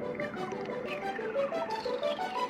Thank you.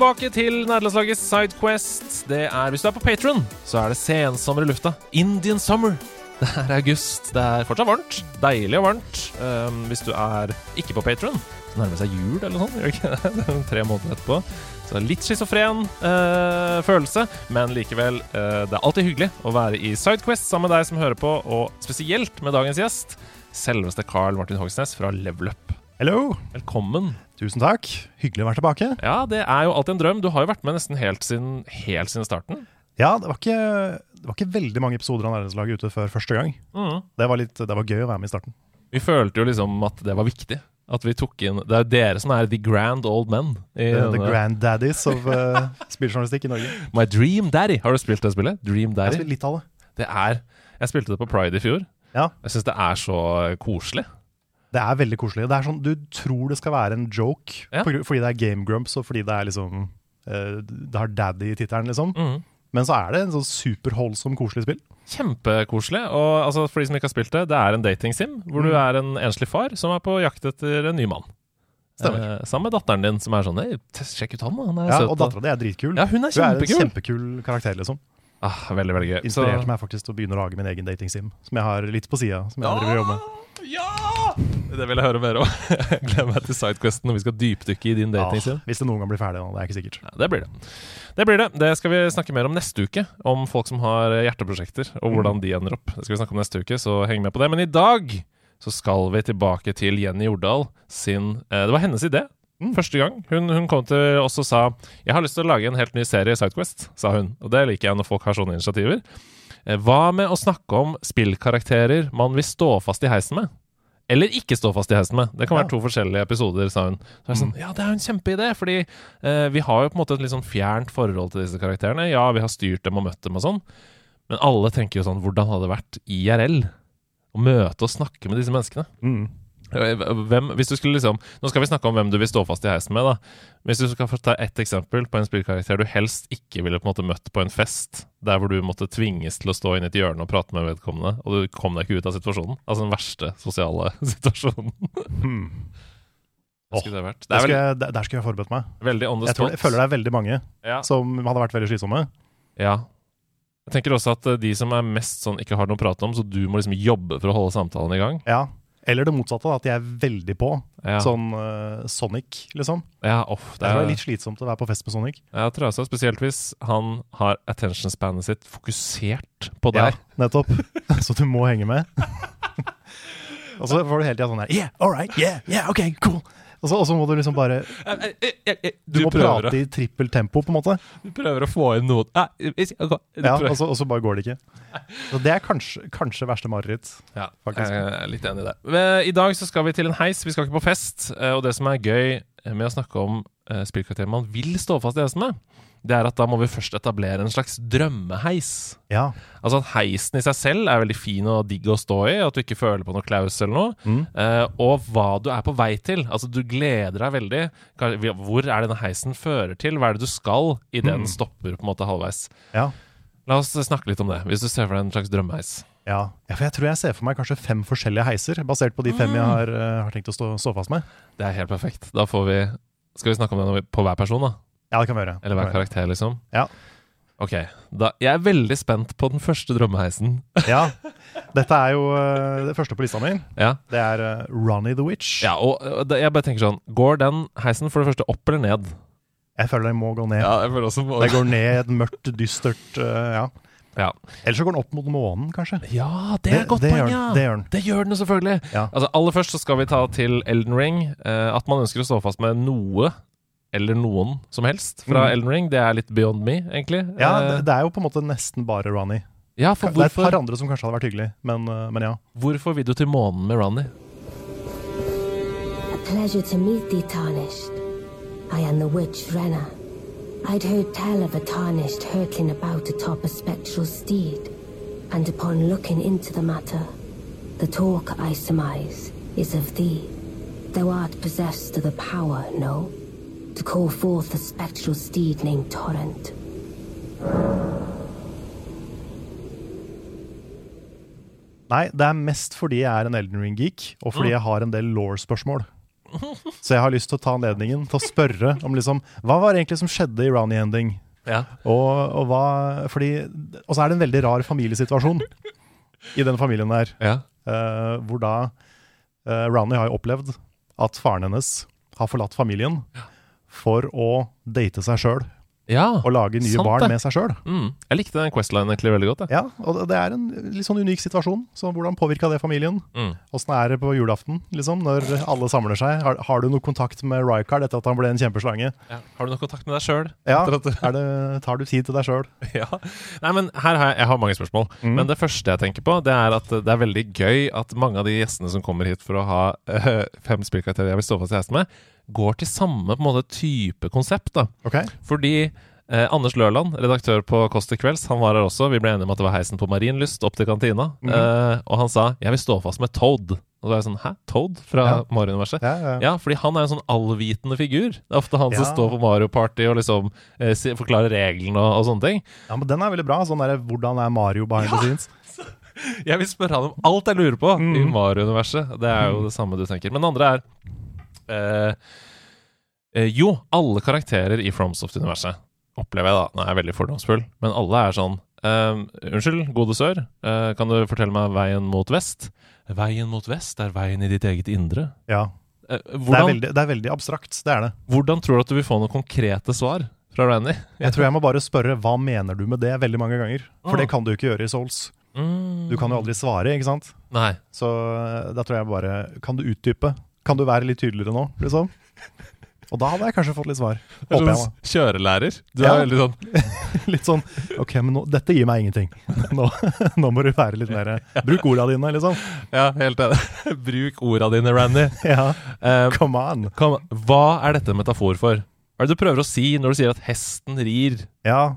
Tilbake til nederlandslagets Sidequest. Det er, Hvis du er på Patron, så er det sensommer i lufta. Indian summer. Det er august. Det er fortsatt varmt. Deilig og varmt. Um, hvis du er ikke på Patron, så nærmer det seg jul eller noe sånt. Tre måneder etterpå. Så litt schizofren uh, følelse, men likevel Uh, Det er alltid hyggelig å være i Sidequest sammen med deg som hører på, og spesielt med dagens gjest, selveste Carl Martin Hogsnes fra Level Up. Hello! Velkommen. Tusen takk. Hyggelig å være tilbake. Ja, det er jo alltid en drøm. Du har jo vært med nesten helt siden, helt siden starten. Ja, det var ikke, det var ikke veldig mange episoder av Næringslaget ute før første gang. Mm. Det var, litt, det var gøy å være med i starten. Vi følte jo liksom at det var viktig. At vi tok inn Det er jo dere som er the grand old men. I The, the granddaddies of uh, spilljournalistikk i Norge. My Dream Daddy. Har du spilt det spillet? Dream Daddy? Jeg har spilt litt av det. Det er Jeg spilte det på Pride i fjor. Ja, Jeg syns det er så koselig. Det er veldig koselig. Det er sånn, Du tror det skal være en joke Ja. fordi det er Game Grumps og fordi det er liksom uh, Det har daddy i tittelen, liksom. Mm. Men så er det en sånn superholdsom, koselig spill. Kjempekoselig. Og altså, for de som ikke har spilt det, det er en datingsim hvor du Mm. er en enslig far som er på jakt etter en ny mann. Stemmer. Eh, sammen med datteren din, som er sånn Hei, sjekk ut han. Han er Ja, søt. og dattera di er dritkul. Ja, hun er Hun er en kjempekul. kjempekul karakter, liksom. Ah, veldig, veldig gøy. Så- meg faktisk til å begynne å lage min egen datingsim, som jeg har litt på sida. Som jeg driver og jobber med. Ja! Det vil jeg høre mer om. Jeg gleder meg til Sidequesten når vi skal dypdykke i din dating. Ja, hvis det noen gang blir ferdig, da. Det er ikke sikkert. Ja, det blir det. Det blir det. Det skal vi snakke mer om neste uke. Om folk som har hjerteprosjekter, og hvordan de ender opp. Det skal vi snakke om neste uke, så heng med på det. Men i dag så skal vi tilbake til Jenny Jordal sin eh, Det var hennes idé. Mm. Første gang. Hun, hun kom til oss og sa 'Jeg har lyst til å lage en helt ny serie i Sidequest', sa hun. Og det liker jeg når folk har sånne initiativer. Eh, Hva med å snakke om spillkarakterer man vil stå fast i heisen med? Eller ikke stå fast i heisen med. Det kan Ja. være to forskjellige episoder, sa hun. Så jeg sånn, ja, det er jo en kjempeidé, fordi eh, vi har jo på en måte et litt sånn fjernt forhold til disse karakterene. Ja, vi har styrt dem og møtt dem og sånn, men alle tenker jo sånn Hvordan hadde det vært IRL? Å møte og snakke med disse menneskene. Mm. Eh, Hvem, hvis du skulle liksom Nå skal vi snakke om hvem du vil stå fast i heisen med, da. Hvis du skal ta ett eksempel på en spillkarakter du helst ikke ville på en måte møtt på en fest, der hvor du måtte tvinges til å stå inne i et hjørne og prate med vedkommende, og du kom deg ikke ut av situasjonen. Altså den verste sosiale situasjonen. Hmm. Skulle det? Det er skulle jeg, der skulle jeg forberedt meg. veldig on the spot. jeg føler det er veldig mange ja. som hadde vært veldig slitsomme. ja. Jeg tenker også at eh, de som er mest sånn ikke har noe å prate om, så du må liksom jobbe for å holde samtalen i gang. Ja. Eller det motsatte, at de er veldig på. Ja, Sånn uh, Sonic, liksom. ja off, Det det er er, litt slitsomt å være på fest med Sonic. jeg tror også, spesielt hvis han har attention spanet sitt fokusert på deg. Ja, nettopp. Så du må henge med. Og så får du hele tida sånn her Yeah, all right, yeah, yeah, ok, cool. Og så, må du liksom bare Du, må prate i trippelt tempo, på en måte. du prøver å få inn noe Ja, og, så, bare går det ikke. Så det er kanskje, kanskje verste mareritt. Ja, faktisk. jeg er litt enig i det. Men I dag så skal vi til en heis, vi skal ikke på fest. eh, Og det som er gøy med å snakke om eh, spillkarakterer man vil stå fast i heisen med, det er at da må vi først etablere en slags drømmeheis. Ja. Altså at Heisen i seg selv er veldig fin og digg å stå i, at du ikke føler på noe klaus eller noe. Mm. Uh, og hva du er på vei til. Altså Du gleder deg veldig. Hvor er denne heisen fører til? Hva er det du skal idet den Mm. stopper på en måte halvveis? Ja. La oss snakke litt om det, hvis du ser for deg en slags drømmeheis. Ja. ja, for jeg tror jeg ser for meg kanskje fem forskjellige heiser, basert på de fem jeg har, uh, har tenkt å stå, stå fast med. Det er helt perfekt. Da får vi Skal vi snakke om det på hver person, da? Ja, det kan vi gjøre. Eller hver karakter, liksom? Ja. Ok. Da, jeg er veldig spent på den første drømmeheisen. Ja. Dette er jo uh, det første på lista mi. ja. Det er uh, Ronny the Witch. ja, og det- jeg bare tenker sånn Går den heisen for det første opp eller ned? Jeg føler den må gå ned. Ja, jeg føler også må... Det går ned et mørkt, dystert eh, Ja. Ja. Eller så går den opp mot månen, kanskje. Ja, det er et godt det poeng, ja! Det gjør den. Det gjør den selvfølgelig. Ja. Altså, aller først så skal vi ta til Elden Ring. eh, at man ønsker å stå fast med noe eller noen som helst fra Mm. Elden Ring. Det er litt beyond me, egentlig. Ja, Eh, det, det er jo på en måte nesten bare Ronny. ja for Det er et par andre som kanskje hadde vært hyggelig, men, eh, men ja. hvorfor vil du til månen med Ronny? A pleasure to meet thee, Tarnished. I am the witch Renna. I'd heard tell of a tarnished hurtling about atop a spectral steed, and upon looking into the matter, the talk I surmise is of thee. Thou art possessed of the power, no? To call forth a spectral steed named Torrent. Nei, det er mest fordi jeg er en Elden Ring-geek, og fordi jeg har en del law-spørsmål. Så jeg har lyst til å ta anledningen til å spørre om liksom Hva var det egentlig som skjedde i Rowney Ending? Ja. Og, og, hva, fordi, og så er det en veldig rar familiesituasjon i den familien der. Ja. Uh, hvor da uh, Rowney har jo opplevd at faren hennes har forlatt familien for å date seg sjøl ja. og lage nye sant barn det. med seg sjøl. Mm. Jeg likte den Questline egentlig veldig godt. Det. Ja, og det- er en litt sånn unik situasjon. Så hvordan påvirka det familien? Mm. Er det på julaften, liksom, når alle samler seg? Har, har du noe kontakt med Rykard etter at han ble en kjempeslange? Ja. Har du noe kontakt med deg sjøl? Ja, det, Tar du tid til deg sjøl? ja. Nei, men her har jeg, jeg har mange spørsmål. Mm. Men det første jeg tenker på, det er at det er veldig gøy at mange av de gjestene som kommer hit for å ha øh, fem spillkarakterer jeg vil stå fast i hesten med, går til samme måte type konsept. da. Okay. Fordi eh, Anders Lørland, redaktør på Kåss til kvelds, han var her også. Vi ble enige om at det var heisen på Marienlyst opp til kantina. Mm. eh, og han sa 'jeg vil stå fast med Toad'. Og så er jeg sånn 'hæ? Toad?' Fra Ja. Mario-universet. Ja, ja. Ja, fordi han er en sånn allvitende figur. Det er ofte han som står på Mario Party og liksom eh, forklarer reglene og, og sånne ting. ja, men den er veldig bra. Sånn der, Hvordan er Mario behind the scenes? Jeg vil spørre han om alt jeg lurer på i Mm. Mario-universet. Det er jo det samme du tenker. Men det andre er eh, eh, Jo, alle karakterer i FromSoft-universet opplever jeg da Nå er jeg veldig fordomsfull, men alle er sånn eh, Unnskyld, gode sør, eh, kan du fortelle meg veien mot vest? Veien mot vest er veien i ditt eget indre. Ja. Eh, Det er, veldig, det er veldig abstrakt. Det er det. hvordan tror du at du vil få noen konkrete svar fra Randy? Jeg tror jeg må bare spørre hva mener du med det veldig mange ganger. For Ah. det kan du ikke gjøre i Souls. Mm. Du kan jo aldri svare, ikke sant? Nei. Så eh, da tror jeg bare Kan du utdype? Kan du være litt tydeligere nå, liksom? Og da hadde jeg kanskje fått litt svar. Er Håper jeg, sånn kjørelærer. Du Ja. er veldig sånn. Litt sånn Ok, men nå, dette gir meg ingenting. Nå, nå må du være litt mer Bruk orda dine, liksom. Ja, helt enig. Bruk orda dine, Randy. Ja, Um, come on. kom, hva er dette metafor for? Hva er det du prøver å si når du sier at hesten rir? Ja.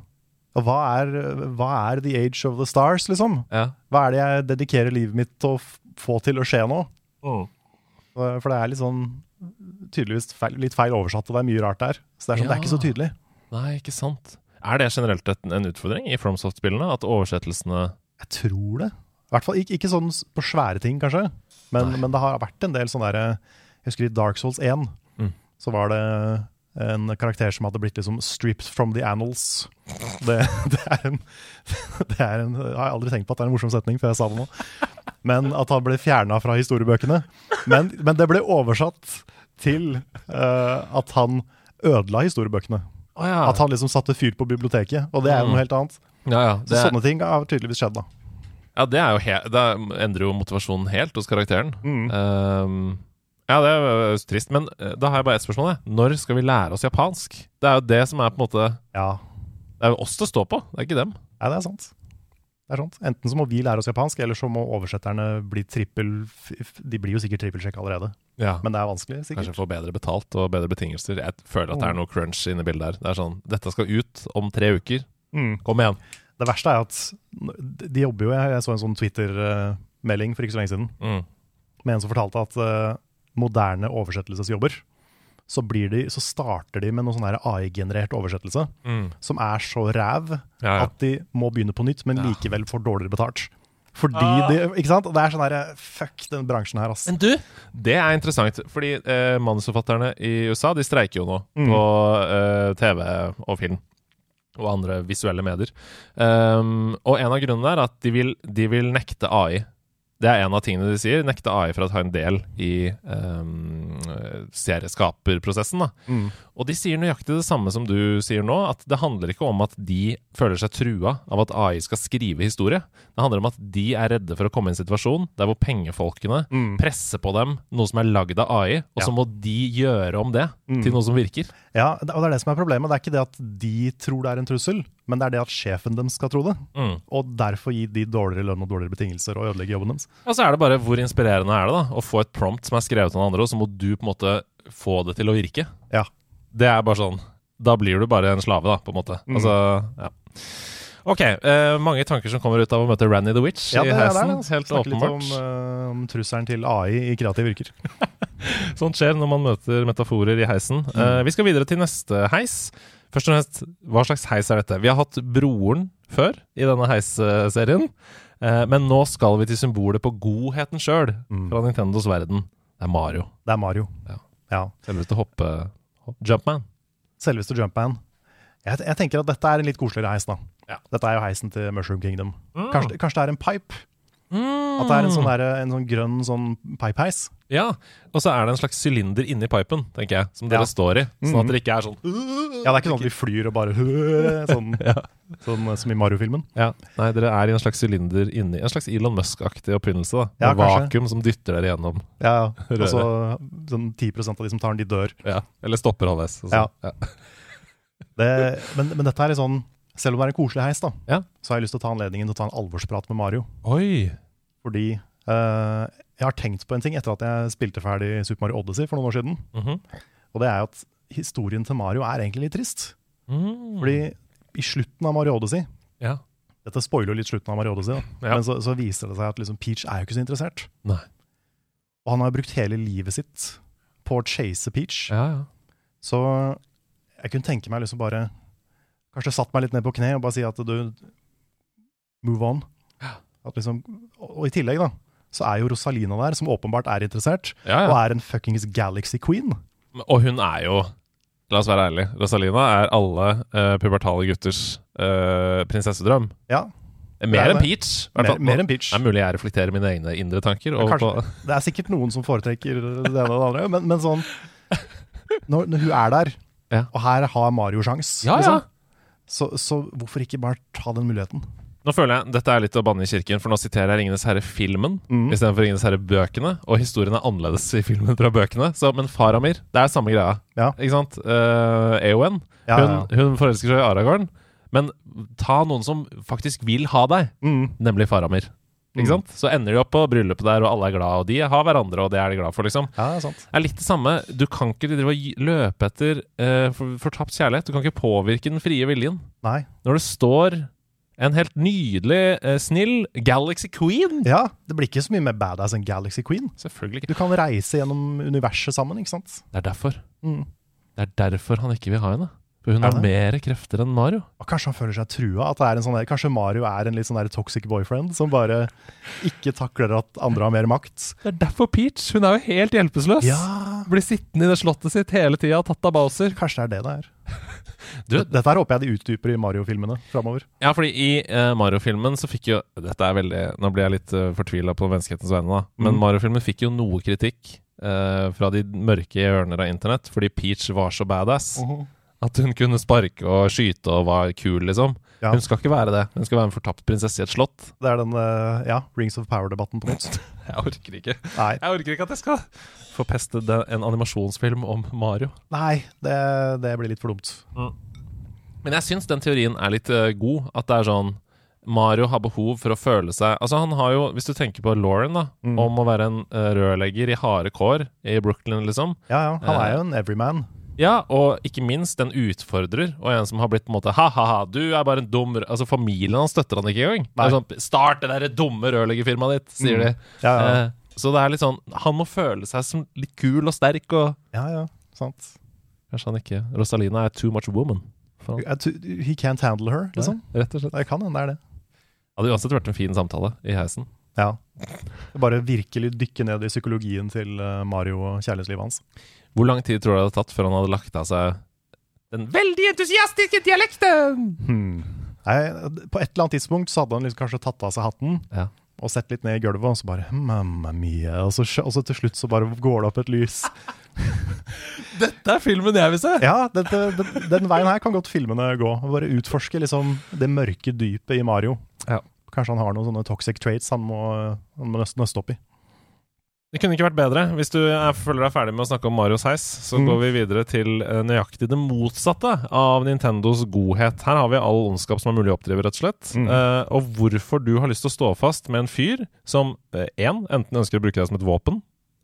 Og hva er, hva er the age of the stars, liksom? Ja. Hva er det jeg dedikerer livet mitt til å få til å skje nå? For for det er litt sånn tydeligvis feil, litt feil oversatt, og det er mye rart der. Så det er, sånn, det er ikke så tydelig. Nei, ikke sant. Er det generelt en utfordring i FromSoft-spillene? At oversettelsene Jeg tror det. I hvert fall ikke, ikke sånn på svære ting, kanskje. Men, men det har vært en del sånn derre Jeg husker i Dark Souls 1 Mm. så var det en karakter som hadde blitt liksom 'stripped from the annals'. Det, det, er en, det er en Jeg har aldri tenkt på at det er en morsom setning før jeg sa det nå. Men at han ble fjerna fra historiebøkene. Men, men det ble oversatt til uh, at han ødela historiebøkene. Oh, ja. At han liksom satte fyr på biblioteket. Og det er jo Mm. noe helt annet. ja, ja. Så sånne ting har tydeligvis skjedd, da. ja, det er Det endrer jo motivasjonen helt hos karakteren. Mm. Ehm, ja, det er jo trist. Men eh, da har jeg bare ett spørsmål. Jeg. Når skal vi lære oss japansk? Det er jo det som er på en måte Ja, Det er jo oss det står på, det er ikke dem. Nei, det er sant. Det er sant. Enten så må vi lære oss japansk, eller så må oversetterne bli trippel De blir jo sikkert trippelsjekk allerede, Ja. men det er vanskelig, Kanskje få bedre betalt og bedre betingelser. Jeg føler at det er Mm. noe crunch inne i bildet her. Det er sånn Dette skal ut om tre uker. Mm. Kom igjen. Det verste er at de jobber jo Jeg jeg så en sånn Twitter-melding for ikke så lenge siden Mm. med en som fortalte at eh, moderne oversettelsesjobber så, blir de, så starter de med noe sånn AI-generert oversettelse Mm. som er så ræv Ja, ja. at de må begynne på nytt, men Ja. likevel får dårligere betalt. Fordi Ah. de Ikke sant? Det er sånn herre Fuck den bransjen her, ass. Men du, det er interessant, fordi eh, manusforfatterne i USA de streiker jo nå Mm. på eh, TV og film. Og andre visuelle medier. Um, og en av grunnene er at de vil, de vil nekte AI. Det er en av tingene de sier. Nekte AI for å ta en del i um, serieskaperprosessen. Mm. Og de sier nøyaktig det samme som du sier nå, at det handler ikke om at de føler seg trua av at AI skal skrive historie. Det handler om at de er redde for å komme i en situasjon der hvor pengefolkene Mm. presser på dem noe som er lagd av AI, og så må de gjøre om det Mm. til noe som virker. Ja, og det er det som er problemet. Det er ikke det at de tror det er en trussel, men det er det at sjefen deres skal tro det. Mm. Og derfor gi de dårligere lønn og dårligere betingelser og ødelegge jobben deres. Og så er det bare hvor inspirerende er det da å få et prompt som er skrevet av noen andre, og så må du på en måte få det til å virke. Ja. det er bare sånn Da blir du bare en slave, da, på en måte. Mm. Altså, ja. Ok, uh, mange tanker som kommer ut av å møte Ranny the Witch Ja, i heisen. det. Helt Snakke litt om, åpenbart. eh, om trusselen til AI i kreative yrker. Sånt skjer når man møter metaforer i heisen. Mm. Eh, vi skal videre til neste heis. Først og fremst, hva slags heis er dette? Vi har hatt broren før i denne heisserien. Men nå skal vi til symbolet på godheten sjøl Mm. fra Nintendos verden. Det er Mario. Det er Mario. Ja. ja. Selveste hoppe... hopp- Jumpman. Selveste Jumpman. Jeg, jeg tenker at dette er en litt koseligere heis, da. Ja. Dette er jo heisen til Mushroom Kingdom. Mm. Kanskje, kanskje det er en pipe? At det er en sånn, der, en sånn grønn sånn pipeheis? Ja, og så er det en slags sylinder inni pipen, tenker jeg, som dere Ja. står i. Sånn at Mhm. dere ikke er sånn Ja, det er ikke sånn at vi flyr og bare sånn, Ja. sånn som i Mario-filmen. Ja, Nei, dere er i en slags sylinder inni En slags Elon Musk-aktig oppfinnelse. da Ja, Med kanskje. vakuum som dytter dere gjennom. Ja, Og så sånn 10% av de som tar den, de dør. Ja, Eller stopper halvveis. Ja. sånn. Ja. Det, men, men dette er litt sånn Selv om det er en koselig heis, da, Ja. så har jeg lyst til å ta anledningen til å ta en alvorsprat med Mario. Oi! Fordi uh, jeg har tenkt på en ting etter at jeg spilte ferdig Super Mario Odyssey for noen år siden. Mhm. Og det er at historien til Mario er egentlig litt trist. Mm. Fordi i slutten av Mario Odyssey Ja. Dette spoiler jo litt slutten av Mario Odyssey, da. Ja. men så, så viser det seg at liksom Peach er jo ikke så interessert. Nei. Og han har brukt hele livet sitt på å chase Peach. Ja, ja. Så jeg kunne tenke meg liksom bare Kanskje satt meg litt ned på kne og bare si at du Move on. At liksom, og, i tillegg, da, så er jo Rosalina der, som åpenbart er interessert, ja, og er en fuckings Galaxy Queen. Og hun er jo La oss være ærlige. Rosalina er alle uh, pubertale gutters uh, prinsessedrøm. Ja, Mer er enn. Peach. mer, fall. mer enn Peach. Det er mulig jeg reflekterer mine egne indre tanker. Kanskje. på, Det er sikkert noen som foretrekker det ene og det andre, men, men sånn når, når hun er der, Ja. og her har Mario sjans, ja, ja. liksom, så, så hvorfor ikke bare ta den muligheten? Nå føler jeg Dette er litt å banne i kirken, for nå siterer jeg Ringenes herre-filmen Mm. istedenfor Ringenes herre-bøkene. Og historien er annerledes i filmen fra bøkene. Så, men Faramir, det er samme greia. Ja. Ikke sant? Uh, Eowyn, Ja, hun, ja. hun forelsker seg i Aragorn. Men ta noen som faktisk vil ha deg, Mm. nemlig Faramir. Ikke Mm. sant? Så ender de opp på bryllupet der, og alle er glad, og de har hverandre, og det er de glad for, liksom. Ja, det er sant. Det er litt det samme. Du kan ikke drive og løpe etter uh, for, fortapt kjærlighet. Du kan ikke påvirke den frie viljen. Nei. Når det står en helt nydelig, uh, snill Galaxy Queen Ja, det blir ikke så mye mer badass enn Galaxy Queen. Selvfølgelig ikke. Du kan reise gjennom universet sammen, ikke sant? Det er derfor. Mm. Det er derfor han ikke vil ha henne. For hun har mer krefter enn Mario. Og kanskje han føler seg trua? At det er en sånn der, kanskje Mario er en litt sånn der toxic boyfriend som bare ikke takler at andre har mer makt? Det er derfor Peach. Hun er jo helt hjelpeløs. Ja, Blir sittende i det slottet sitt hele tida, tatt av Bowser. kanskje det er det det er. Du- Dette her håper jeg de utdyper i Mario-filmene framover. Ja, fordi i uh, Mario-filmen så fikk jo Dette er veldig Nå blir jeg litt uh, fortvila på menneskehetens vegne, da. Men Mm. Mario-filmen fikk jo noe kritikk uh, fra de mørke hjørner av internett fordi Peach var så badass. At hun kunne sparke og skyte og var kul, liksom. Ja. Hun skal ikke være det. Hun skal være en fortapt prinsesse i et slott. Det er den uh, ja, Rings of Power-debatten på nytt. Jeg orker ikke Nei, Jeg orker ikke at jeg skal forpeste en animasjonsfilm om Mario. nei det, det blir litt for dumt. Men jeg syns den teorien er litt uh, god. At det er sånn Mario har behov for å føle seg Altså han har jo, Hvis du tenker på Lauren, da, Mm. om å være en uh, rørlegger i harde kår i Brooklyn, liksom. Ja, ja, han er jo en everyman. Ja, og ikke minst en utfordrer, og en som har blitt på en måte Ha-ha-ha, du er bare en dum rø-» Altså Familien hans støtter han ikke engang. Det er sånn, Start det derre dumme rørleggerfirmaet ditt, sier Mm. de. Ja, ja, Eh, så det er litt sånn Han må føle seg som litt kul og sterk, og ja, ja sant. kanskje han ikke Rosalina er too much woman. He can't handle her, liksom. Nei, rett og slett. Det kan hende det er det. Hadde uansett vært en fin samtale i heisen. Ja. Bare virkelig dykke ned i psykologien til eh, Mario og kjærlighetslivet hans. Hvor lang tid tror du det hadde tatt før han hadde lagt av seg den veldig entusiastiske dialekten? Hmm. Nei, på et eller annet tidspunkt så hadde han liksom kanskje tatt av seg hatten Ja. og sett litt ned i gulvet, og så bare Mamma mia. Og så, og så til slutt så bare går det opp et lys. Dette er filmen jeg vil se! Ja, dette, den, den veien her kan godt filmene gå. Bare utforske liksom det mørke dypet i Mario. Ja. Kanskje han har noen sånne toxic traits han må, han må nesten nøste opp i. Det kunne ikke vært bedre. Hvis du er, føler deg ferdig med å snakke om Marios heis, så Mm. går vi videre til eh, nøyaktig det motsatte av Nintendos godhet. Her har vi all ondskap som er mulig å oppdrive, rett og slett. Mm. Uh, og hvorfor du har lyst til å stå fast med en fyr som én, enten ønsker å bruke deg som et våpen,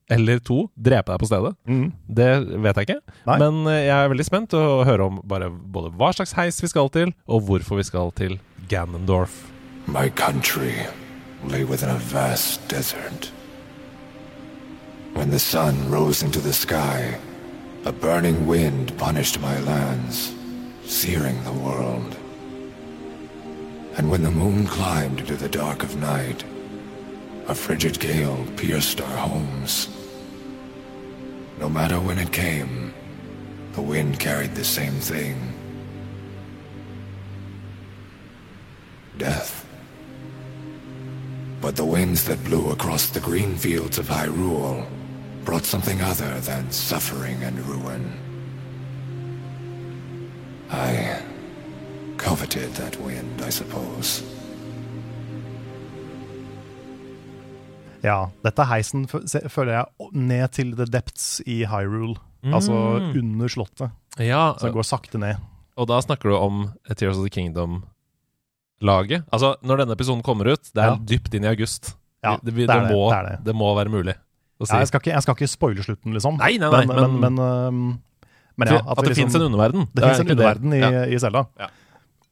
eller to drepe deg på stedet. Mm. Det vet jeg ikke. Nei. Men uh, jeg er veldig spent å høre om bare både hva slags heis vi skal til, og hvorfor vi skal til Ganondorf. My country lay within a vast desert. When the sun rose into the sky, a burning wind punished my lands, searing the world. And when the moon climbed into the dark of night, a frigid gale pierced our homes. No matter when it came, the wind carried the same thing. Death. But the winds that blew across the green fields of Hyrule brought something other than suffering and ruin. I coveted that wind, I suppose. Ja, dette er heisen, føler jeg, ned til the depths i Hyrule. Altså under slottet. Ja, Så det går sakte ned. og da snakker du om Tears of the Kingdom-laget. Altså, når denne episoden kommer ut, det er Ja. dypt inn i august. Ja, det, det det, det, må, det det. det må være mulig å si. Ja, jeg, skal ikke, jeg skal ikke spoile slutten, liksom. Nei, nei, nei, men, men, men- men, men ja, at, det vi liksom- fins en underverden. Det det fins en underverden i, Ja. i Zelda. Ja.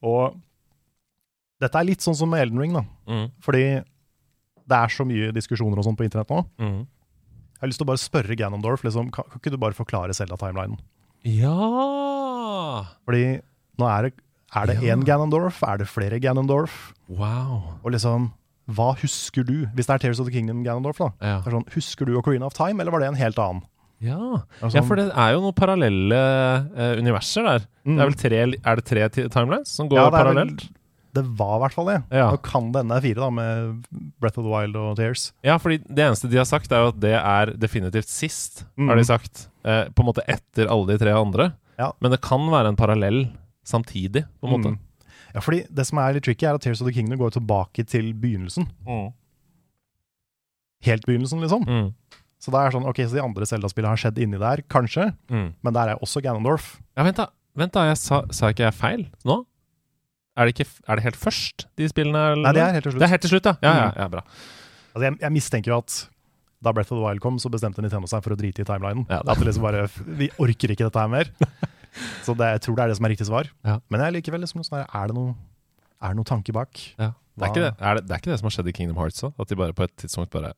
Og dette er litt sånn som med Elden Ring, da. Mm, Fordi det er så mye diskusjoner og sånn på internett nå. mm. Jeg har lyst til å bare spørre Ganondorf, liksom, kan, kan ikke du bare forklare Zelda-timelinen? Ja! Fordi nå er det er det Ja. én Ganondorf? Er det flere Ganondorf? Wow. Og liksom, hva husker du? Hvis det er Tears of the Kingdom Ganondorf, da. Ja. Det er sånn, husker du Ocarina of Time, eller var det en helt annen? Ja. Er ja, sånn- for det er jo noen parallelle uh, universer der. Det er tre, er det tre timelines som går Mm. Ja, det parallelt? vel- Det var i hvert fall det. Ja. Nå kan det ende fire, da, med Breath of the Wild og Tears. Ja, fordi det eneste de har sagt, er jo at det er definitivt sist, Mm. har de sagt. Uh, på en måte etter alle de tre andre. Ja. Men det kan være en parallell samtidig, på en måte. Mm. Ja, fordi Det som er litt tricky, er at Tears of the Kingdom går tilbake til begynnelsen. Helt begynnelsen, liksom. Mm. Så da er sånn, ok, så de andre Zelda-spillene har skjedd inni der, kanskje, Mm. men der er også Ganondorf. Ja, vent da. Vent da, jeg sa, sa ikke jeg feil nå? Er det, ikke, er det helt først, de spillene? Eller? Nei, det er helt til slutt. Det er helt til slutt, ja. Ja, ja, Mm. ja bra. Altså, jeg, jeg mistenker jo at da Breath of the Wild kom, så bestemte Nintendo seg for å drite i timelinen. Ja, At det liksom bare, Vi orker ikke dette her mer. Så det, jeg tror det er det som er riktig svar. Ja. Men jeg likevel liksom sånn her, er det noe, er noe tanke bak? Ja. Det, er ikke det, er det, er ikke det som har skjedd i Kingdom Hearts òg? At de bare på et tidspunkt bare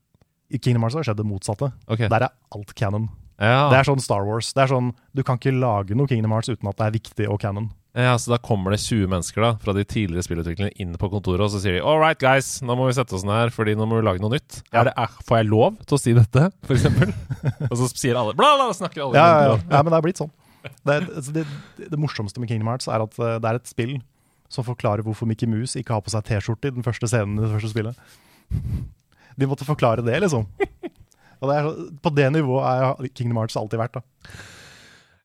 I Kingdom Hearts har skjedd det motsatte. Okay. Der er alt canon. Ja. Det er sånn Star Wars. Det er sånn, Du kan ikke lage noe Kingdom Hearts uten at det er viktig og canon. ja, så da kommer det 20 mennesker da fra de tidligere spillutviklerne inn på kontoret, og så sier de All right, guys, nå må vi sette oss ned her, fordi nå må vi lage noe nytt. Ja. Det, er, får jeg lov til å si dette, eksempel? og så sier alle bla, bla, snakker alle. Ja, ja, ja. ja men det er blitt sånn. Det, altså, det, det morsomste med Kingdom Hearts er at eh, det er et spill som forklarer hvorfor Mickey Mouse ikke har på seg T-skjorte i den første scenen i det første spillet. De måtte forklare det, liksom. Og det er, på det nivået er Kingdom Hearts alltid vært. da.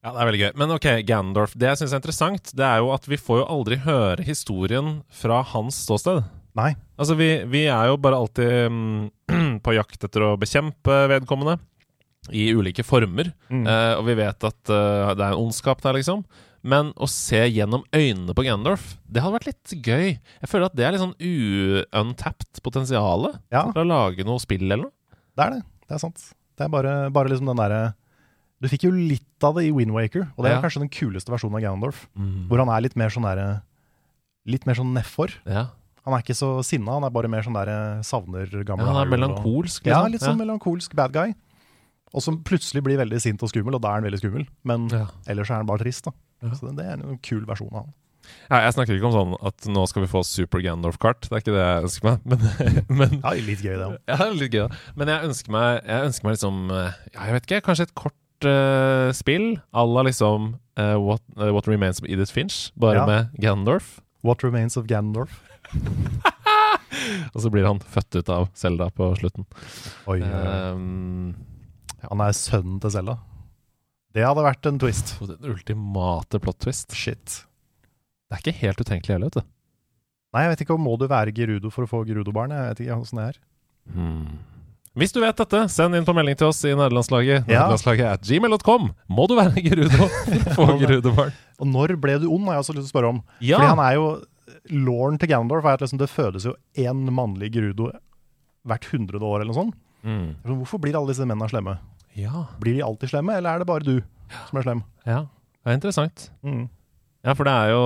Ja, det er veldig gøy. Men ok, Gandorf. Det jeg syns er interessant, det er jo at vi får jo aldri høre historien fra hans ståsted. Nei. Altså, vi, vi er jo bare alltid mm, på jakt etter å bekjempe vedkommende i ulike former. Mm. Eh, og vi vet at uh, det er en ondskap der, liksom. Men å se gjennom øynene på Gandorf, det hadde vært litt gøy. Jeg føler at det er litt sånn u-untapped potensial Ja, for å lage noe spill eller noe. det er det. Det er sant. Det er bare, bare liksom den derre Du fikk jo litt av det i Windwaker, og det er Ja. kanskje den kuleste versjonen av Ganondorf. Hvor han er litt mer sånn derre Litt mer sånn nedfor. Ja. Han er ikke så sinna, han er bare mer sånn der savner gamle ja, han er melankolsk? melankolsk, Ja, liksom. litt sånn melankolsk bad guy. Og som plutselig blir veldig sint og skummel, og da er han veldig skummel. Men Ja. ellers er han bare trist. da. Ja. Så det er en kul versjon av han. Ja, jeg snakker ikke om sånn at nå skal vi få Super Gandorf-kart. Det er ikke det jeg ønsker meg. Men, men Ja, litt gøy, det. Ja, litt gøy, da. Men jeg ønsker meg, jeg ønsker meg liksom eh, Ja, jeg vet ikke, kanskje et kort uh, spill à la liksom uh, What, uh, What Remains of Edith Finch, bare Ja. med Gandorf. What Remains of Gandorf. Og så blir han født ut av Selda på slutten. Oi. Um, Han er sønnen til Selda. Det hadde vært en twist. den ultimate plot twist. Shit. Det er ikke helt utenkelig heller, vet du. Nei, jeg vet ikke om må du være Gerudo for å få Gerudo-barn. Jeg vet ikke åssen det er. Hmm. Hvis du vet dette, send inn på melding til oss i nederlandslaget. Ja. Nederlandslaget at gmail.com. Må du være Gerudo for å få Gerudo-barn? Og når ble du ond, har jeg også lyst til å spørre om. Ja! Fordi han er jo Lauren til Ganondorf er at liksom, det fødes jo én mannlig Gerudo hvert hundrede år eller noe sånt. Mm. Hvorfor blir alle disse mennene slemme? Ja. Blir de alltid slemme, eller er det bare du som er slem? ja. Det er interessant. Mm. Ja, for det er jo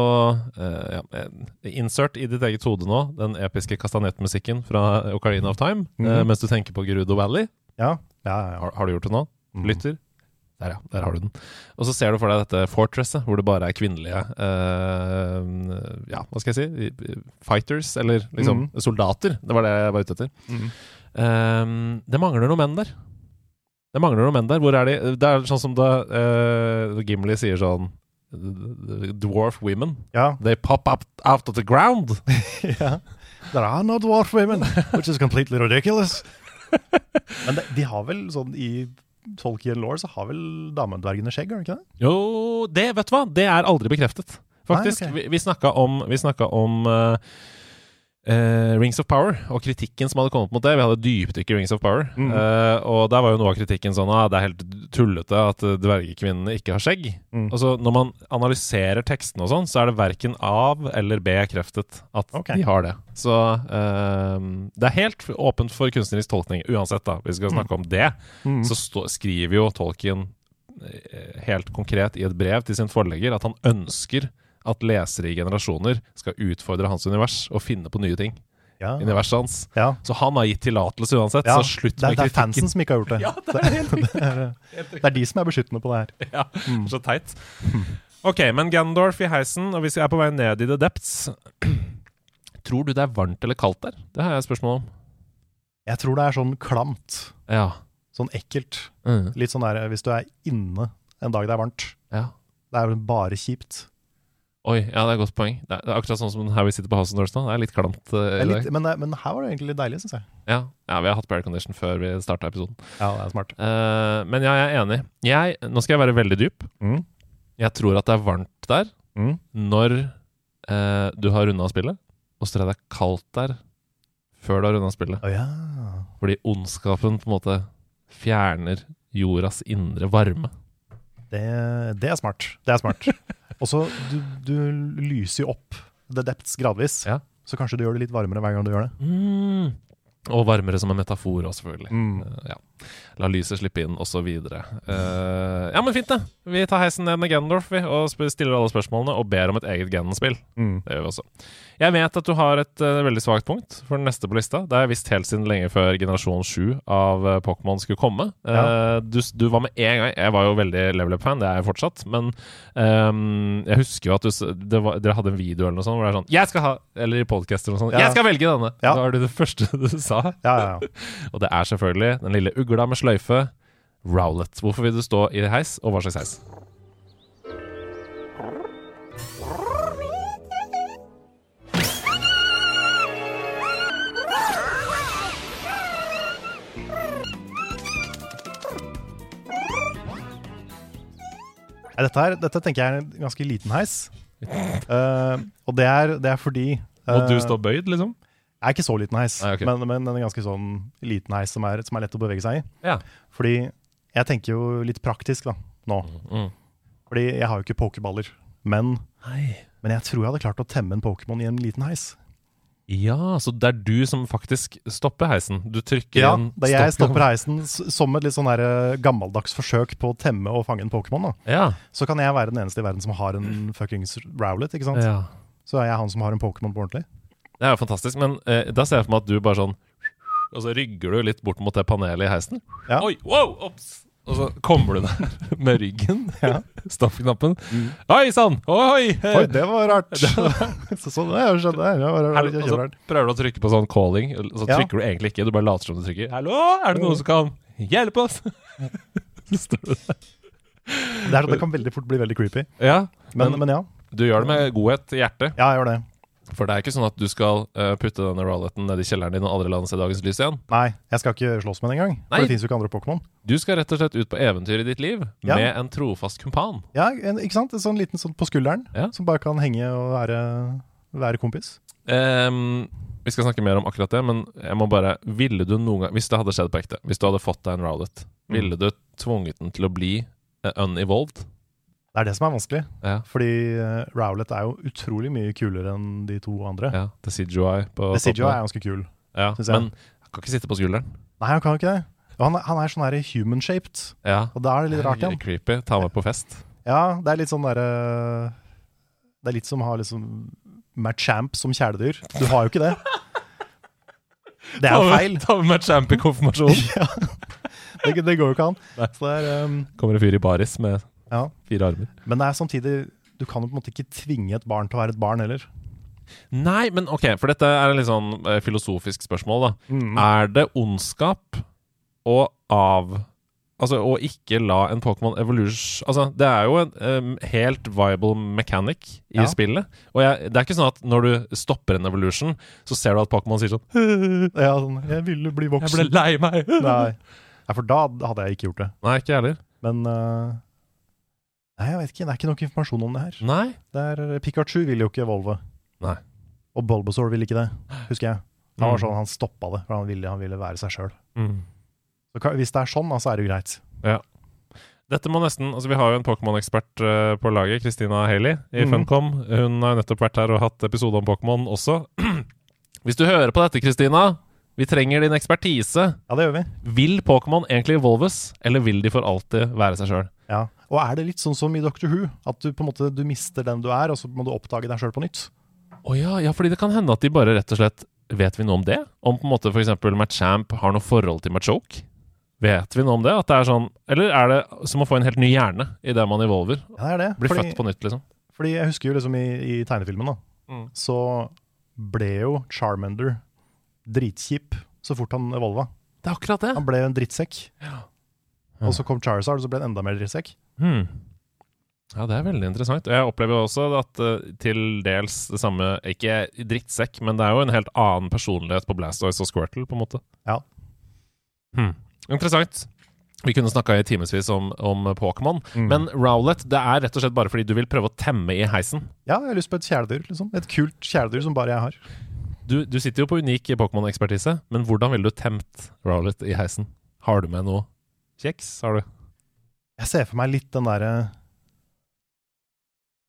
uh, ja, eh, Insert i ditt eget hode nå den episke kastanettmusikken fra Ocarina of Time, mm. uh, mens du tenker på Gerudo Valley. Ja, ja, ja. Har, har du gjort det nå? Mm. Lytter? Der, ja. Der har du den. Og så ser du for deg dette fortresset, hvor det bare er kvinnelige uh, Ja, hva skal jeg si? Fighters, eller liksom mm. soldater. Det var det jeg var ute etter. Mm. Ehm, det mangler noen menn der. Det mangler noen menn der. Hvor er de? Det er sånn som da uh, Gimli sier sånn Dwarf women. ja. They pop up out of the ground. ja. There are no dwarf women, which is completely ridiculous. Men de, de har vel sånn i Tolkien law så har vel damedvergene skjegg, har de ikke det? Jo, det, vet du hva? Det er aldri bekreftet. Faktisk. Nei, okay. Vi, vi snakka om, vi snakket om eh, eh, Rings of Power og kritikken som hadde kommet mot det. Vi hadde dypdykk i Rings of Power. Mm. Uh, og der var jo noe av kritikken sånn ah, det er helt tullete at eh, dvergekvinnene ikke har skjegg. Mm. Altså, når man analyserer tekstene og sånn, så er det verken av eller bekreftet at okay. de har det. Så uh, det er helt åpent for kunstnerisk tolkning. Uansett, da, hvis vi skal snakke om det, Mm. så stå, skriver jo Tolkien helt konkret i et brev til sin forlegger at han ønsker at lesere i generasjoner skal utfordre hans univers og finne på nye ting. ja. Universet hans. Ja. Så han har gitt tillatelse uansett, Ja, så slutt det, er, det er kritikken. fansen som ikke har gjort det. Ja, det er helt riktig. det, er, det er de som er beskyttende på det her. Ja, så teit. Ok, men Gandorf i heisen, og hvis jeg er på vei ned i the depths Tror du det er varmt eller kaldt der? Det har jeg spørsmål om. Jeg tror det er sånn klamt. Ja. Sånn ekkelt. Mm. Litt sånn der hvis du er inne en dag det er varmt. ja. Det er bare kjipt. Oi, ja, det er et godt poeng. Det er, akkurat sånn som her vi sitter på House Doors nå. Det er litt klamt Uh, er litt, men, men her var det egentlig litt deilig, syns jeg. Ja. ja, vi har hatt prayer condition før vi starta episoden. Ja, det er smart. Uh, men ja, jeg er enig. Jeg, nå skal jeg være veldig dyp. Mm. Jeg tror at det er varmt der Mm. når uh, du har runda spillet, og så tror jeg det er kaldt der før du har runda spillet. Å ja. Fordi ondskapen på en måte fjerner jordas indre varme. Det, det er smart. Det er smart. Og så, du, du lyser jo opp the depths gradvis. Ja. Så kanskje du gjør det litt varmere hver gang du gjør det. Mm. Og varmere som en metafor òg, selvfølgelig. Mm. Eh, ja. La lyset slippe inn, osv. Uh, ja, men fint, det. Vi tar heisen ned med Gendorf vi, og stiller alle spørsmålene og ber om et eget Ganon-spill. Mm. Det gjør vi også. Jeg vet at du har et uh, veldig svakt punkt for den neste på lista. Det har jeg visst helt siden lenge før generasjon 7 av uh, Pokémon skulle komme. Ja. du, du var med en gang Jeg var jo veldig level up-fan, det er jeg fortsatt. Men um, jeg husker jo at du, det var, dere hadde en video eller noe sånt hvor det er sånn Jeg skal ha Eller i podcaster eller noe sånt. Ja. Jeg skal velge denne! Ja. Da er du det første du sa. Ja, ja, ja. Og det er selvfølgelig den lille ugla med sløyfe, Rowlet. Hvorfor vil du stå i heis, og hva slags heis? Dette, her, dette tenker jeg er en ganske liten heis. Uh, og det er, det er fordi Må du eh, stå bøyd, liksom? Er ikke så liten heis, Nei, okay. men, men en ganske sånn liten heis som er, som er lett å bevege seg i. Ja. Fordi jeg tenker jo litt praktisk da, nå. Mm. Fordi jeg har jo ikke pokerballer. Men, men jeg tror jeg hadde klart å temme en Pokémon i en liten heis. Ja, så det er du som faktisk stopper heisen? Du trykker Ja, en da jeg stopper heisen som et litt sånn der, eh, gammeldags forsøk på å temme og fange en Pokémon, Ja. så kan jeg være den eneste i verden som har en fuckings Rowlet, ikke sant? ja. Så er jeg han som har en Pokémon på ordentlig. Det er jo fantastisk, men eh, da ser jeg for meg at du bare sånn Og så rygger du litt bort mot det panelet i heisen. Ja. Oi, wow, ops! Og så kommer du der med ryggen. Ja. Stoppknappen. Oi sann! Oi! Mm. Oi, det var rart! så, så det har jeg. der. Det var, Er var, det- og prøver du å trykke på sånn calling, så Ja. trykker du egentlig ikke. Du bare later som du trykker. 'Hallo, er det noen som kan hjelpe oss?' så står du der. Det, er, det kan veldig fort bli veldig creepy. Ja, Men, men, men ja. du gjør det med godhet i hjertet. Ja, jeg gjør det. For det er ikke sånn at du skal uh, putte denne Rowleten ned i kjelleren din og aldri la den se dagens lys igjen. Nei, jeg skal ikke slåss med den engang. Nei. For det fins jo ikke andre Pokémon. Du skal rett og slett ut på eventyr i ditt liv Ja. med en trofast kumpan. Ja, en, ikke sant? En sånn liten sånn på skulderen, Ja. som bare kan henge og være, være kompis. Um, vi skal snakke mer om akkurat det, men jeg må bare Ville du noen gang Hvis det hadde skjedd på ekte, hvis du hadde fått deg en Rowlet, Mm. ville du tvunget den til å bli uh, unevolved? Det er det som er vanskelig. Ja. Fordi uh, Rowlet er jo utrolig mye kulere enn de to andre. ja Decidueye på Decidueye toppen. er ganske kul. ja. Men han kan ikke sitte på skulderen. Nei, han kan ikke det. Han, han er sånn her human-shaped, Ja. og da er det litt rart igjen. Creepy. Ta med på fest. Ja, det er litt sånn derre Det er litt som å ha liksom Machamp som kjæledyr. Du har jo ikke det. Det er jo feil. Ta med meg i i ja. Det, det går jo ikke an. Um, Kommer en fyr i baris med ja. fire armer. Men det er samtidig Du kan jo på en måte ikke tvinge et barn til å være et barn heller. Nei, men ok, for dette er litt sånn eh, filosofisk spørsmål, da. Mm. Er det ondskap å av Altså å ikke la en Pokémon evolution Altså, det er jo en em, helt viable mechanic i Ja. spillet. Og jeg, det er ikke sånn at når du stopper en evolution, så ser du at Pokémon sier sånn Ja, sånn, jeg ville bli Jeg voksen. ble lei meg. Nei. Nei, for da hadde jeg ikke gjort det. Nei, ikke jeg heller. Men uh, Nei, jeg vet ikke. Det er ikke nok informasjon om det her. Nei. Det er, Pikachu vil jo ikke evolve. Nei. Og Bulbasaur vil ikke det, husker jeg. Han var Mm. sånn, han stoppa det, for han ville, han ville være seg sjøl. Mm. Hvis det er sånn, så så er det jo greit. Dette må nesten Altså, vi har jo en Pokémon-ekspert uh, på laget, Christina Haley i mm. Funcom. Hun har jo nettopp vært her og hatt episode om Pokémon også. Hvis du hører på dette, Christina, vi trenger din ekspertise. Ja, det gjør vi. Vil Pokémon egentlig evolves, eller vil de for alltid være seg sjøl? Ja. Og er det litt sånn som i Doctor Who, at du på en måte du mister den du er, og så må du oppdage deg sjøl på nytt? Å ja, ja, fordi det kan hende at de bare rett og slett Vet vi noe om det? Om på en måte f.eks. Machamp har noe forhold til Machoke? Vet vi noe om det? At det er sånn Eller er det som å få en helt ny hjerne idet man evolver? Ja, det er det. Blir Fordi, født på nytt, liksom? fordi jeg husker jo liksom i, i tegnefilmen, da, Mm. så ble jo Charmander dritkjip så fort han evolva. Det er akkurat det. Han ble en drittsekk. Ja. Og så kom Charizard, og så ble han enda mer drittsekk. Hmm. Ja, det er veldig interessant. Og jeg opplever jo også at uh, til dels det samme Ikke drittsekk, men det er jo en helt annen personlighet på Blastoise og Squirtle, på en måte. Ja. Hmm. Interessant. Vi kunne snakka i timevis om, om Pokémon. Mm. Men Rowlet det er rett og slett bare fordi du vil prøve å temme i heisen. Ja, jeg har lyst på et kjæledyr, liksom. Et kult kjæledyr som bare jeg har. Du, du sitter jo på unik Pokémon-ekspertise, men hvordan ville du temt Rowlet i heisen? Har du med noe kjeks? Har du? Jeg ser for meg litt den derre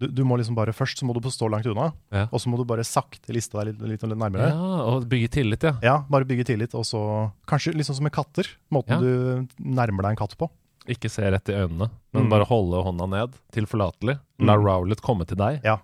du, du må liksom bare Først så må du stå langt unna, Ja. og så må du bare sakte liste deg litt, litt, litt nærmere. Ja. Ja, og bygge tillit, ja. bare bygge tillit, og så Kanskje sånn som med katter. Måten Ja. du nærmer deg en katt på. Ikke se rett i øynene, men Mm. bare holde hånda ned, tilforlatelig. La Mm. Rowlet komme til deg. Ja.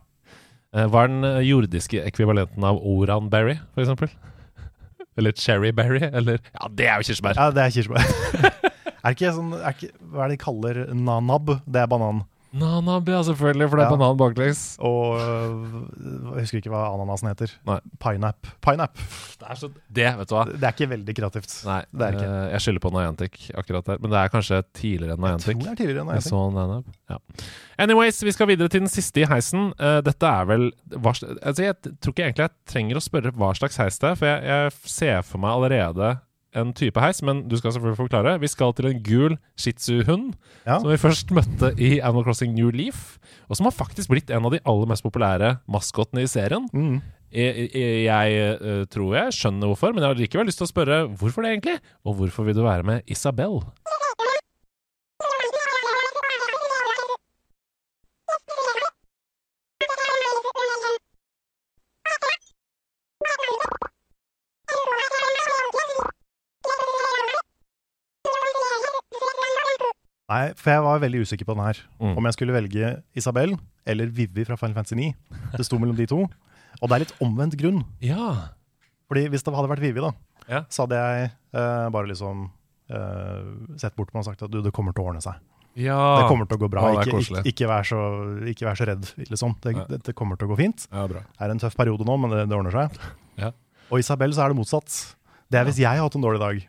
Eh, Hva er den eh, jordiske ekvivalenten av oranberry, eksempel? Eller cherryberry, eller Ja, det er jo kirsebær! Ja, det er kirsebær. er ikke sånn er ikke, Hva er det de kaller nanab? Det er banan. Nanab, ja, selvfølgelig, for det er Ja. banan baklengs. Og øh, jeg husker ikke hva ananasen heter. Nei. Pineapp. Pineapp. Det er så Det, vet du hva. Det er ikke veldig kreativt. Nei, det er ikke. eh, jeg skylder på Niantic akkurat der. Men det er kanskje tidligere enn Jeg Niantic. tror det er tidligere enn Jeg jeg så Nanab. Ja. Anyways, vi skal videre til den siste i heisen. Eh, dette er vel hva, sl- altså Jeg tror ikke egentlig jeg trenger å spørre hva slags heis det er, for jeg, jeg ser for meg allerede en type heis, men du skal selvfølgelig forklare. Vi skal til en gul shih tzu-hund, Ja. som vi først møtte i Animal Crossing New Leaf, og som har faktisk blitt en av de aller mest populære maskottene i serien. Mm. Jeg, jeg, jeg eh, tror jeg skjønner hvorfor, men jeg har likevel lyst til å spørre hvorfor det egentlig? Og hvorfor vil du være med Isabel? Nei, for jeg var veldig usikker på den her. Mm. Om jeg skulle velge Isabel eller Vivi fra Final Fantasy 9. Det sto mellom de to. Og det er litt omvendt grunn. Ja. Fordi hvis det hadde vært Vivi, da, Ja. så hadde jeg eh, bare liksom eh, sett bort på meg og sagt at du, det kommer til å ordne seg. ja. Det kommer til å gå bra. Ja, det ikke, ikke, ikke, vær så, ikke vær så redd. Liksom. Det, Ja. det, kommer til å gå fint. Ja, bra. Det er en tøff periode nå, men det, det ordner seg. Ja. Og Isabel så er det motsatt. Det er hvis jeg har hatt en dårlig dag.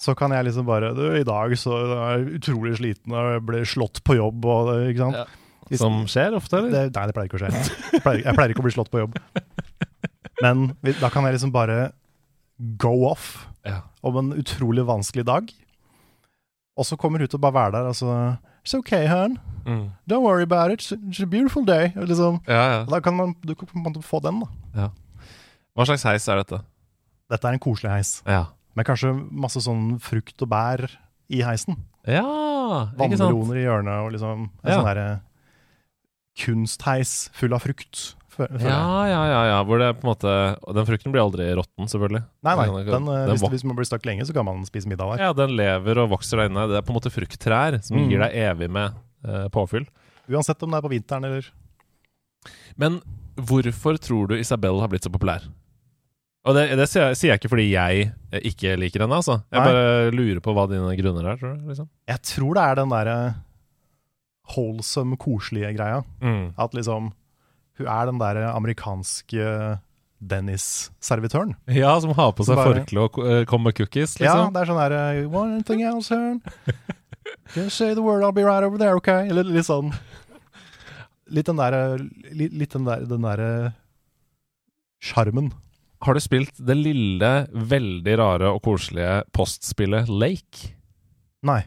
Så kan jeg liksom bare du, I dag så er jeg utrolig sliten og ble slått på jobb. Og, ikke sant? Ja. Som skjer ofte, eller? det, nei, det pleier ikke å skje. Jeg pleier, jeg pleier ikke å bli slått på jobb. Men da kan jeg liksom bare go off Ja. om en utrolig vanskelig dag. Og så kommer hun til å bare være der altså It's okay, hun. Mm. Don't worry about it. It's a beautiful day. Liksom. ja, ja. Da kan man, du kan få den, da. Ja. Hva slags heis er dette? Dette er en koselig heis. Ja. Med kanskje masse sånn frukt og bær i heisen. Ja, ikke sant? Vannmeloner i hjørnet og liksom en Ja. sånn derre kunstheis full av frukt. Ja, ja, ja, ja. Hvor det på en måte Den frukten blir aldri råtten, selvfølgelig. Nei, nei. Den- Den, eh, hvis, hvis man blir stakk lenge, så kan man spise middag der. Ja, den lever og vokser der inne. Det er på en måte frukttrær som Mm. gir deg evig med uh, påfyll. Uansett om det er på vinteren eller Men hvorfor tror du Isabel har blitt så populær? Og det, det sier, jeg, sier jeg ikke fordi jeg eh, ikke liker henne, altså. Jeg Nei. bare lurer på hva dine grunner er, tror du. Liksom. Jeg tror det er den derre wholesome, koselige greia. Mm. At liksom Hun er den derre amerikanske Dennis-servitøren. Ja, som har på seg bare- forkle og uh, kommer med cookies, Ja, liksom. det er sånn derre One thing else, hun. Just say the word, I'll be right over there, OK? Eller litt sånn Litt den derre Litt, den der- den derre sjarmen. Har du spilt det lille, veldig rare og koselige postspillet Lake? Nei.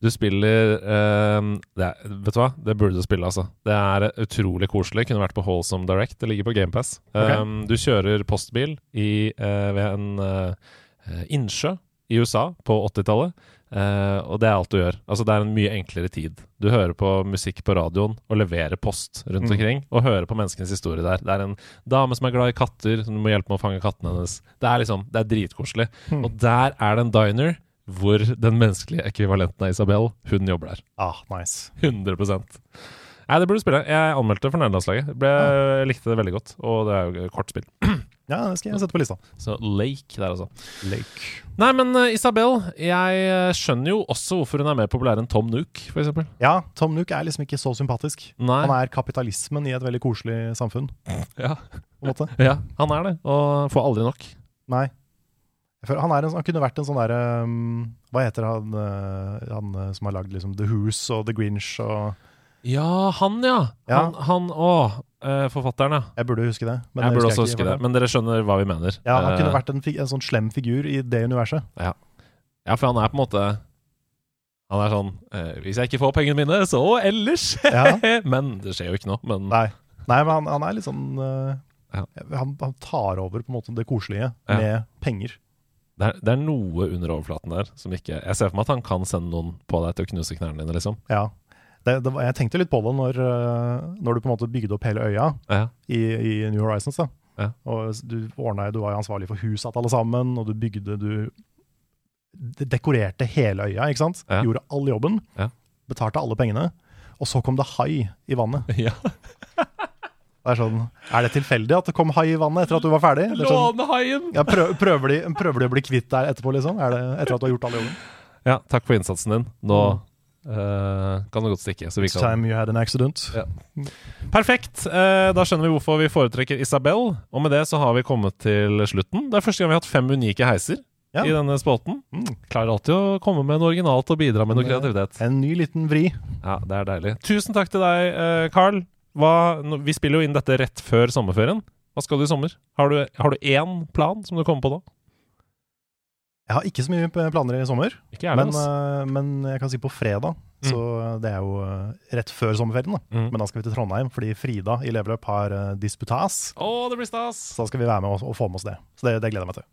Du spiller uh, er, Vet du hva? Det burde du spille, altså. Det er utrolig koselig. Kunne vært på Holsome Direct. Det ligger på GamePass. Okay. Um, du kjører postbil i, uh, ved en uh, innsjø i USA på 80-tallet. Eh, og det er alt du gjør. Altså Det er en mye enklere tid. Du hører på musikk på radioen og leverer post rundt Mm. omkring. Og hører på menneskenes historie der. Det er en dame som er glad i katter, som du må hjelpe med å fange kattene hennes. Det er liksom, det er dritkoselig. Mm. Og der er det en diner hvor den menneskelige ekvivalenten av Isabel, hun jobber der. Ah, nice. 100% Nei, det burde du spille. Jeg anmeldte for nederlandslaget. Ble- Jeg likte det veldig godt, og det er jo kort spill. Ja, det skal jeg sette på lista. Så Lake der, altså. Lake. Nei, men uh, Isabel, jeg eh, skjønner jo også hvorfor hun er mer populær enn Tom Nook, for eksempel. Ja, Tom Nook er liksom ikke så sympatisk. Nei. Han er kapitalismen i et veldig koselig samfunn, Ja. på en måte. ja, han er det, og får aldri nok. Nei. Han, er en, han kunne vært en sånn derre um, Hva heter han, uh, han uh, som har lagd liksom The Who's og The Grinch og Ja, han, ja. Ja. Han, han Å, forfatteren, ja. Jeg burde huske det. Men jeg burde også huske det, men dere skjønner hva vi mener. Ja, Han kunne Eh, vært en, en sånn slem figur i det universet. Ja, ja. for han er på en måte Han er sånn eh, Hvis jeg ikke får pengene mine, så ellers! Ja. men det skjer jo ikke noe. Men Nei, Nei men han, han er litt sånn uh, Ja. han, han tar over på en måte det koselige med penger. det er, det er noe under overflaten der som ikke Jeg ser for meg at han kan sende noen på deg til å knuse knærne dine, liksom. Ja. Det, det, jeg tenkte litt på det når, uh, når du på en måte bygde opp hele øya Ja. i, i New Horizons. da. Ja. Og du, ordnet, du var jo ansvarlig for huset til alle sammen, og du bygde Du dekorerte hele øya, ikke sant? Ja. Gjorde all jobben. Ja. Betalte alle pengene. Og så kom det hai i vannet. ja. Det er sånn, er det tilfeldig at det kom hai i vannet etter at du var ferdig? Er sånn, Lånehaien! ja, prøv, prøver, de, prøver de å bli kvitt deg etterpå, liksom? Er det etter at du har gjort all jobben? Ja, takk for innsatsen din. Nå eh, kan det godt stikke. Så vi kan time you had an accident. Ja. Perfekt. Uh, da skjønner vi hvorfor vi foretrekker Isabel. Og med det så har vi kommet til slutten. Det er første gang vi har hatt fem unike heiser Ja. i denne spalten. Mm. Klarer alltid å komme med noe originalt og bidra med noe kreativitet. En ny liten vri. Ja, det er deilig. Tusen takk til deg, uh, Carl. Hva, vi spiller jo inn dette rett før sommerferien. Hva skal du i sommer? Har du, har du én plan som du kommer på nå? Jeg har ikke så mye planer i sommer, jeg, men, øh, men jeg kan si på fredag. Så det er jo øh, rett før sommerferien, da. Mm. Men da skal vi til Trondheim, fordi Frida i Level har uh, disputas. Oh, det blir stas! Så da skal vi være med og, og få med oss det. Så det, det gleder jeg meg til.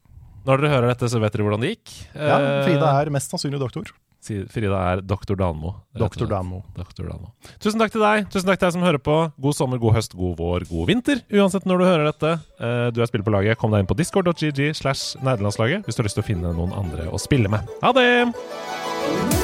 Når dere hører dette, så vet dere hvordan det gikk. Ja, Eh, Frida er mest sannsynlig doktor. Frida er doktor Danmo. Doktor. Danmo. Dr. Danmo. Tusen takk til deg. Tusen takk til deg som hører på. God sommer, god høst, god vår, god vinter. Uansett når du hører dette. Eh, Du er spiller på laget. Kom deg inn på discord.gg slash nerdelandslaget hvis du har lyst til å finne noen andre å spille med. Ha det!